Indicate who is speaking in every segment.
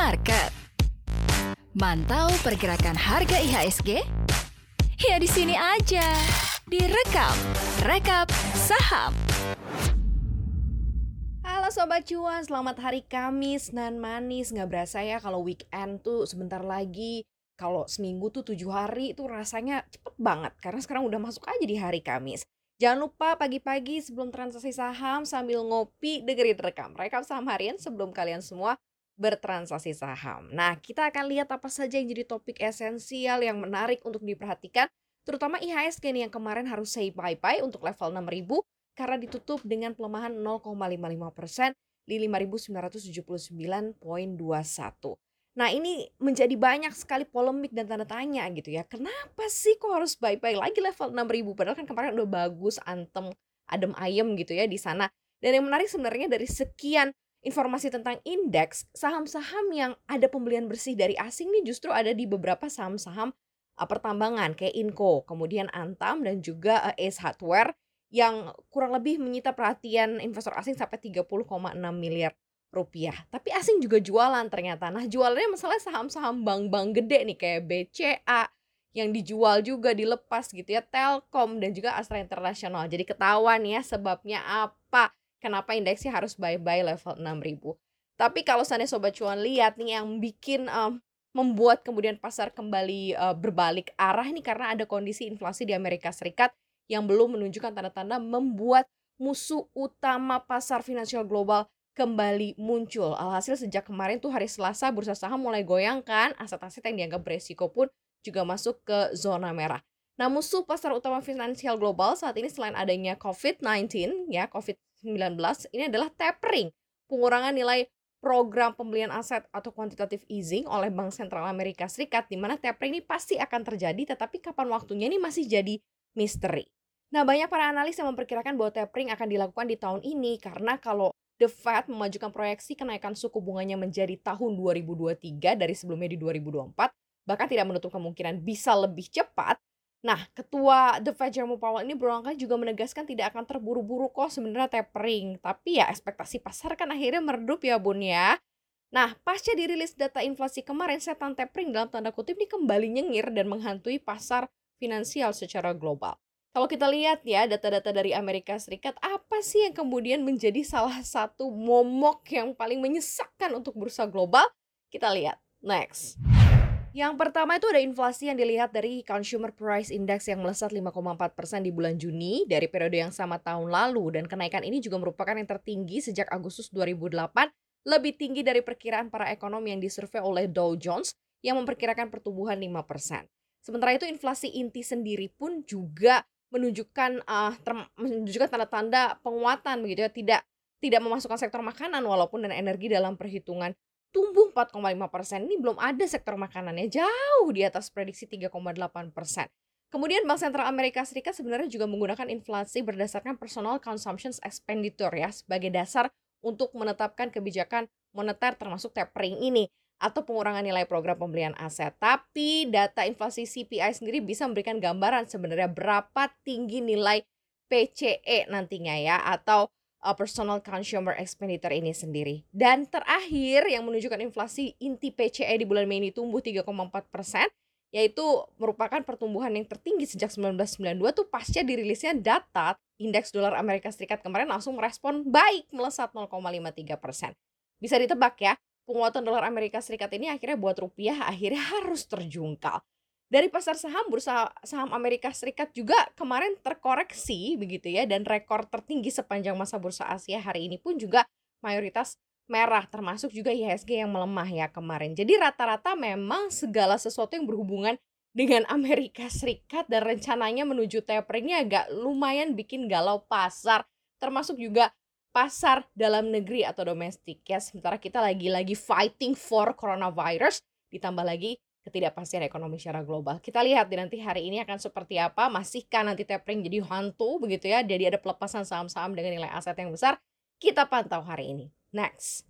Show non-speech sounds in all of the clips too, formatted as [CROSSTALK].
Speaker 1: Market. Mantau pergerakan harga IHSG? Ya di sini aja. Direkap, rekap saham.
Speaker 2: Halo Sobat Cuan, selamat hari Kamis nan manis Nggak berasa ya kalau weekend tuh sebentar lagi Kalau seminggu tuh tujuh hari itu rasanya cepet banget Karena sekarang udah masuk aja di hari Kamis Jangan lupa pagi-pagi sebelum transaksi saham sambil ngopi dengerin rekam rekam saham harian sebelum kalian semua bertransaksi saham. Nah, kita akan lihat apa saja yang jadi topik esensial yang menarik untuk diperhatikan, terutama IHSG nih yang kemarin harus say bye-bye untuk level 6000 karena ditutup dengan pelemahan 0,55% di 5979.21. Nah ini menjadi banyak sekali polemik dan tanda tanya gitu ya. Kenapa sih kok harus bye-bye lagi level 6000 padahal kan kemarin udah bagus antem adem ayem gitu ya di sana. Dan yang menarik sebenarnya dari sekian informasi tentang indeks, saham-saham yang ada pembelian bersih dari asing nih justru ada di beberapa saham-saham uh, pertambangan kayak Inco, kemudian Antam dan juga uh, Ace Hardware yang kurang lebih menyita perhatian investor asing sampai 30,6 miliar rupiah. Tapi asing juga jualan ternyata. Nah jualannya masalah saham-saham bank-bank gede nih kayak BCA yang dijual juga dilepas gitu ya Telkom dan juga Astra Internasional. Jadi ketahuan ya sebabnya apa kenapa indeksnya harus bye-bye level 6000. Tapi kalau sana sobat cuan lihat nih yang bikin um, membuat kemudian pasar kembali uh, berbalik arah ini karena ada kondisi inflasi di Amerika Serikat yang belum menunjukkan tanda-tanda membuat musuh utama pasar finansial global kembali muncul. Alhasil sejak kemarin tuh hari Selasa bursa saham mulai goyang kan, aset-aset yang dianggap beresiko pun juga masuk ke zona merah. Nah, musuh pasar utama finansial global saat ini selain adanya COVID-19 ya, COVID-19 ini adalah tapering, pengurangan nilai program pembelian aset atau quantitative easing oleh Bank Sentral Amerika Serikat di mana tapering ini pasti akan terjadi tetapi kapan waktunya ini masih jadi misteri. Nah, banyak para analis yang memperkirakan bahwa tapering akan dilakukan di tahun ini karena kalau The Fed memajukan proyeksi kenaikan suku bunganya menjadi tahun 2023 dari sebelumnya di 2024, bahkan tidak menutup kemungkinan bisa lebih cepat. Nah, ketua The Jerome Powell ini berulang kali juga menegaskan tidak akan terburu-buru kok sebenarnya tapering. Tapi ya ekspektasi pasar kan akhirnya meredup ya bun ya. Nah, pasca dirilis data inflasi kemarin, setan tapering dalam tanda kutip ini kembali nyengir dan menghantui pasar finansial secara global. Kalau kita lihat ya data-data dari Amerika Serikat, apa sih yang kemudian menjadi salah satu momok yang paling menyesakkan untuk bursa global? Kita lihat. Next. Yang pertama itu ada inflasi yang dilihat dari Consumer Price Index yang melesat 5,4% di bulan Juni dari periode yang sama tahun lalu dan kenaikan ini juga merupakan yang tertinggi sejak Agustus 2008, lebih tinggi dari perkiraan para ekonom yang disurvei oleh Dow Jones yang memperkirakan pertumbuhan 5%. Sementara itu inflasi inti sendiri pun juga menunjukkan uh, menunjukkan tanda-tanda penguatan begitu ya tidak tidak memasukkan sektor makanan walaupun dan energi dalam perhitungan tumbuh 4,5 persen ini belum ada sektor makanannya jauh di atas prediksi 3,8 persen. Kemudian Bank Sentral Amerika Serikat sebenarnya juga menggunakan inflasi berdasarkan personal consumption expenditure ya sebagai dasar untuk menetapkan kebijakan moneter termasuk tapering ini atau pengurangan nilai program pembelian aset. Tapi data inflasi CPI sendiri bisa memberikan gambaran sebenarnya berapa tinggi nilai PCE nantinya ya atau uh, personal consumer expenditure ini sendiri. Dan terakhir yang menunjukkan inflasi inti PCE di bulan Mei ini tumbuh 3,4 persen yaitu merupakan pertumbuhan yang tertinggi sejak 1992 tuh pasca dirilisnya data indeks dolar Amerika Serikat kemarin langsung merespon baik melesat 0,53 persen. Bisa ditebak ya, penguatan dolar Amerika Serikat ini akhirnya buat rupiah akhirnya harus terjungkal. Dari pasar saham, bursa saham Amerika Serikat juga kemarin terkoreksi begitu ya dan rekor tertinggi sepanjang masa bursa Asia hari ini pun juga mayoritas merah termasuk juga IHSG yang melemah ya kemarin. Jadi rata-rata memang segala sesuatu yang berhubungan dengan Amerika Serikat dan rencananya menuju taperingnya agak lumayan bikin galau pasar termasuk juga pasar dalam negeri atau domestik ya sementara kita lagi-lagi fighting for coronavirus ditambah lagi ketidakpastian ekonomi secara global. Kita lihat di nanti hari ini akan seperti apa, masihkah nanti tapering jadi hantu begitu ya, jadi ada pelepasan saham-saham dengan nilai aset yang besar. Kita pantau hari ini. Next.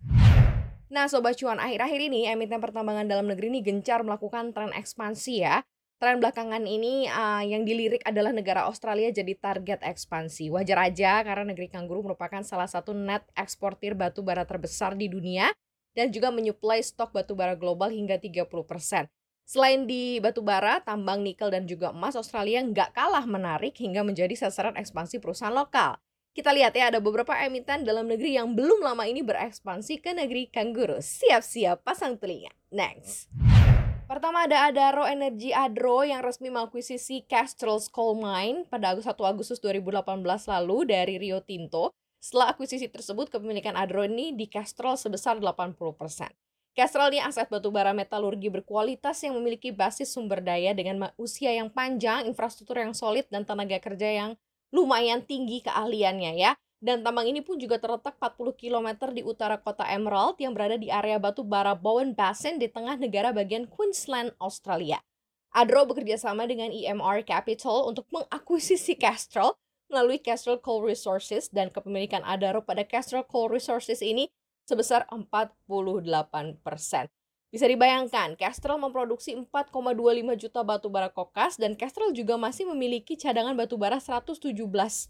Speaker 2: Nah, Sobat Cuan, akhir-akhir ini emiten pertambangan dalam negeri ini gencar melakukan tren ekspansi ya. Tren belakangan ini uh, yang dilirik adalah negara Australia jadi target ekspansi. Wajar aja karena negeri kanguru merupakan salah satu net eksportir batu bara terbesar di dunia dan juga menyuplai stok batubara global hingga 30%. Selain di batubara, tambang nikel dan juga emas Australia nggak kalah menarik hingga menjadi sasaran ekspansi perusahaan lokal. Kita lihat ya, ada beberapa emiten dalam negeri yang belum lama ini berekspansi ke negeri kanguru. Siap-siap pasang telinga. Next. Pertama ada Adaro Energy Adro yang resmi mengakuisisi Castrol's Coal Mine pada 1 Agustus 2018 lalu dari Rio Tinto. Setelah akuisisi tersebut, kepemilikan Adro ini di Castrol sebesar 80%. Castrol ini aset batubara metalurgi berkualitas yang memiliki basis sumber daya dengan usia yang panjang, infrastruktur yang solid, dan tenaga kerja yang lumayan tinggi keahliannya ya. Dan tambang ini pun juga terletak 40 km di utara kota Emerald yang berada di area batu bara Bowen Basin di tengah negara bagian Queensland, Australia. Adro bekerja sama dengan EMR Capital untuk mengakuisisi Castrol melalui Castrol Coal Resources dan kepemilikan Adaro pada Castrol Coal Resources ini sebesar 48%. Bisa dibayangkan, Castrol memproduksi 4,25 juta batu bara kokas dan Castrol juga masih memiliki cadangan batu bara 117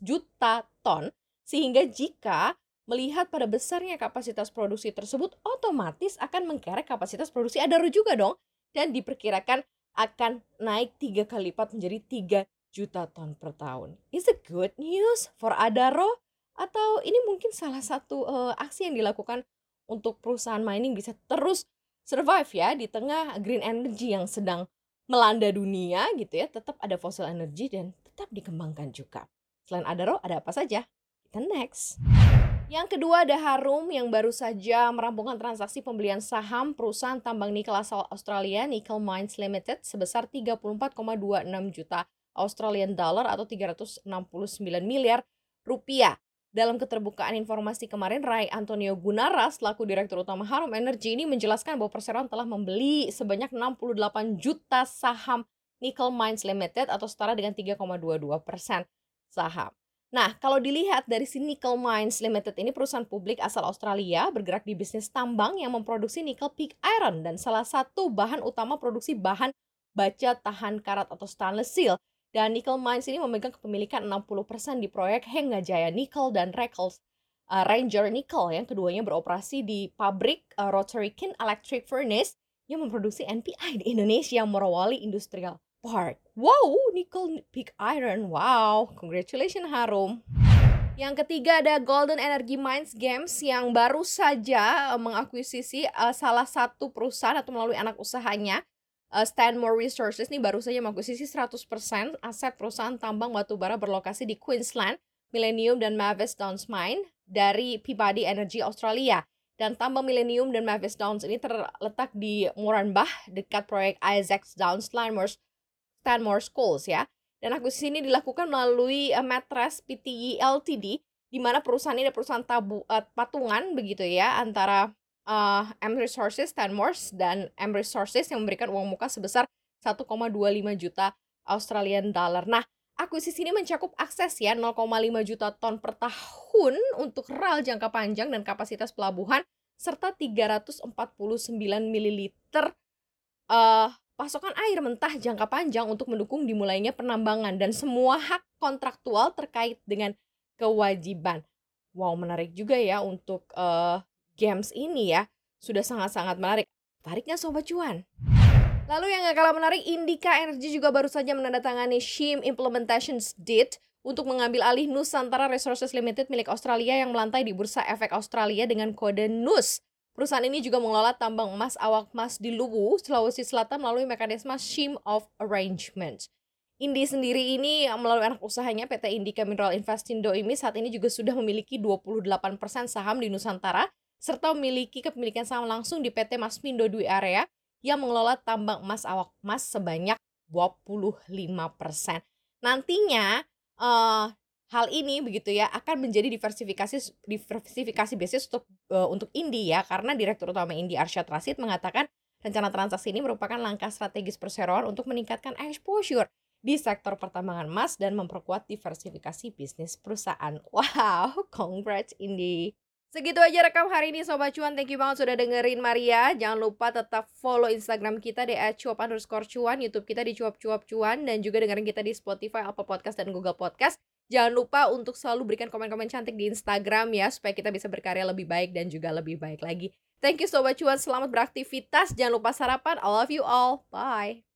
Speaker 2: juta ton sehingga jika melihat pada besarnya kapasitas produksi tersebut, otomatis akan mengkerek kapasitas produksi Adaro juga dong. Dan diperkirakan akan naik tiga kali lipat menjadi 3 juta ton per tahun. Is it good news for Adaro? Atau ini mungkin salah satu uh, aksi yang dilakukan untuk perusahaan mining bisa terus survive ya di tengah green energy yang sedang melanda dunia gitu ya. Tetap ada fossil energy dan tetap dikembangkan juga. Selain Adaro ada apa saja? Kita next. Yang kedua ada Harum yang baru saja merampungkan transaksi pembelian saham perusahaan tambang nikel asal Australia Nickel Mines Limited sebesar 34,26 juta Australian dollar atau 369 miliar rupiah. Dalam keterbukaan informasi kemarin, Ray Antonio Gunaras, selaku Direktur Utama Harum Energy ini menjelaskan bahwa Perseroan telah membeli sebanyak 68 juta saham Nickel Mines Limited atau setara dengan 3,22 persen saham. Nah, kalau dilihat dari si Nickel Mines Limited ini perusahaan publik asal Australia bergerak di bisnis tambang yang memproduksi nickel pig iron dan salah satu bahan utama produksi bahan baja tahan karat atau stainless steel. Dan Nickel Mines ini memegang kepemilikan 60% di proyek Jaya Nickel dan Reckles uh, Ranger Nickel yang keduanya beroperasi di pabrik uh, Rotary Kin Electric Furnace yang memproduksi NPI di Indonesia Morowali Industrial Park. Wow, nickel pig iron. Wow, congratulations Harum. Yang ketiga ada Golden Energy Mines Games yang baru saja uh, mengakuisisi uh, salah satu perusahaan atau melalui anak usahanya uh, Stanmore Resources ini baru saja mengakuisisi 100% aset perusahaan tambang batubara berlokasi di Queensland, Millennium dan Mavis Downs Mine dari Peabody Energy Australia. Dan tambang Millennium dan Mavis Downs ini terletak di Moranbah dekat proyek Isaac Downs Limers Stanmore Schools ya. Dan akuisisi ini dilakukan melalui uh, Mattress PTE Ltd di mana perusahaan ini adalah perusahaan tabu uh, patungan begitu ya antara uh, M Resources Stanmore dan M Resources yang memberikan uang muka sebesar 1,25 juta Australian dollar. Nah, akuisisi ini mencakup akses ya 0,5 juta ton per tahun untuk rel jangka panjang dan kapasitas pelabuhan serta 349 ml uh, pasokan air mentah jangka panjang untuk mendukung dimulainya penambangan dan semua hak kontraktual terkait dengan kewajiban. Wow, menarik juga ya untuk uh, games ini ya. Sudah sangat-sangat menarik. Tariknya Sobat Cuan. Lalu yang gak kalah menarik, Indika Energy juga baru saja menandatangani SHIM Implementation Deed untuk mengambil alih Nusantara Resources Limited milik Australia yang melantai di Bursa Efek Australia dengan kode NUS. Perusahaan ini juga mengelola tambang emas awak emas di Luwu, Sulawesi Selatan melalui mekanisme Shim of Arrangement. Indi sendiri ini melalui anak usahanya PT Indika Mineral Investindo ini saat ini juga sudah memiliki 28% saham di Nusantara serta memiliki kepemilikan saham langsung di PT Masmindo Dwi Area yang mengelola tambang emas awak emas sebanyak 25%. Nantinya uh, hal ini begitu ya akan menjadi diversifikasi diversifikasi bisnis untuk uh, untuk Indi ya karena Direktur Utama Indi Arsyad Rasid mengatakan rencana transaksi ini merupakan langkah strategis perseroan untuk meningkatkan exposure di sektor pertambangan emas dan memperkuat diversifikasi bisnis perusahaan. [LAUGHS] Wow, congrats Indi. Segitu aja rekam hari ini Sobat Cuan. Thank you banget sudah dengerin Maria. Jangan lupa tetap follow Instagram kita di @cuap underscore cuan, Youtube kita di cuap-cuap cuan, dan juga dengerin kita di Spotify, Apple Podcast, dan Google Podcast. Jangan lupa untuk selalu berikan komen-komen cantik di Instagram ya, supaya kita bisa berkarya lebih baik dan juga lebih baik lagi. Thank you Sobat Cuan, selamat beraktivitas. Jangan lupa sarapan. I love you all. Bye.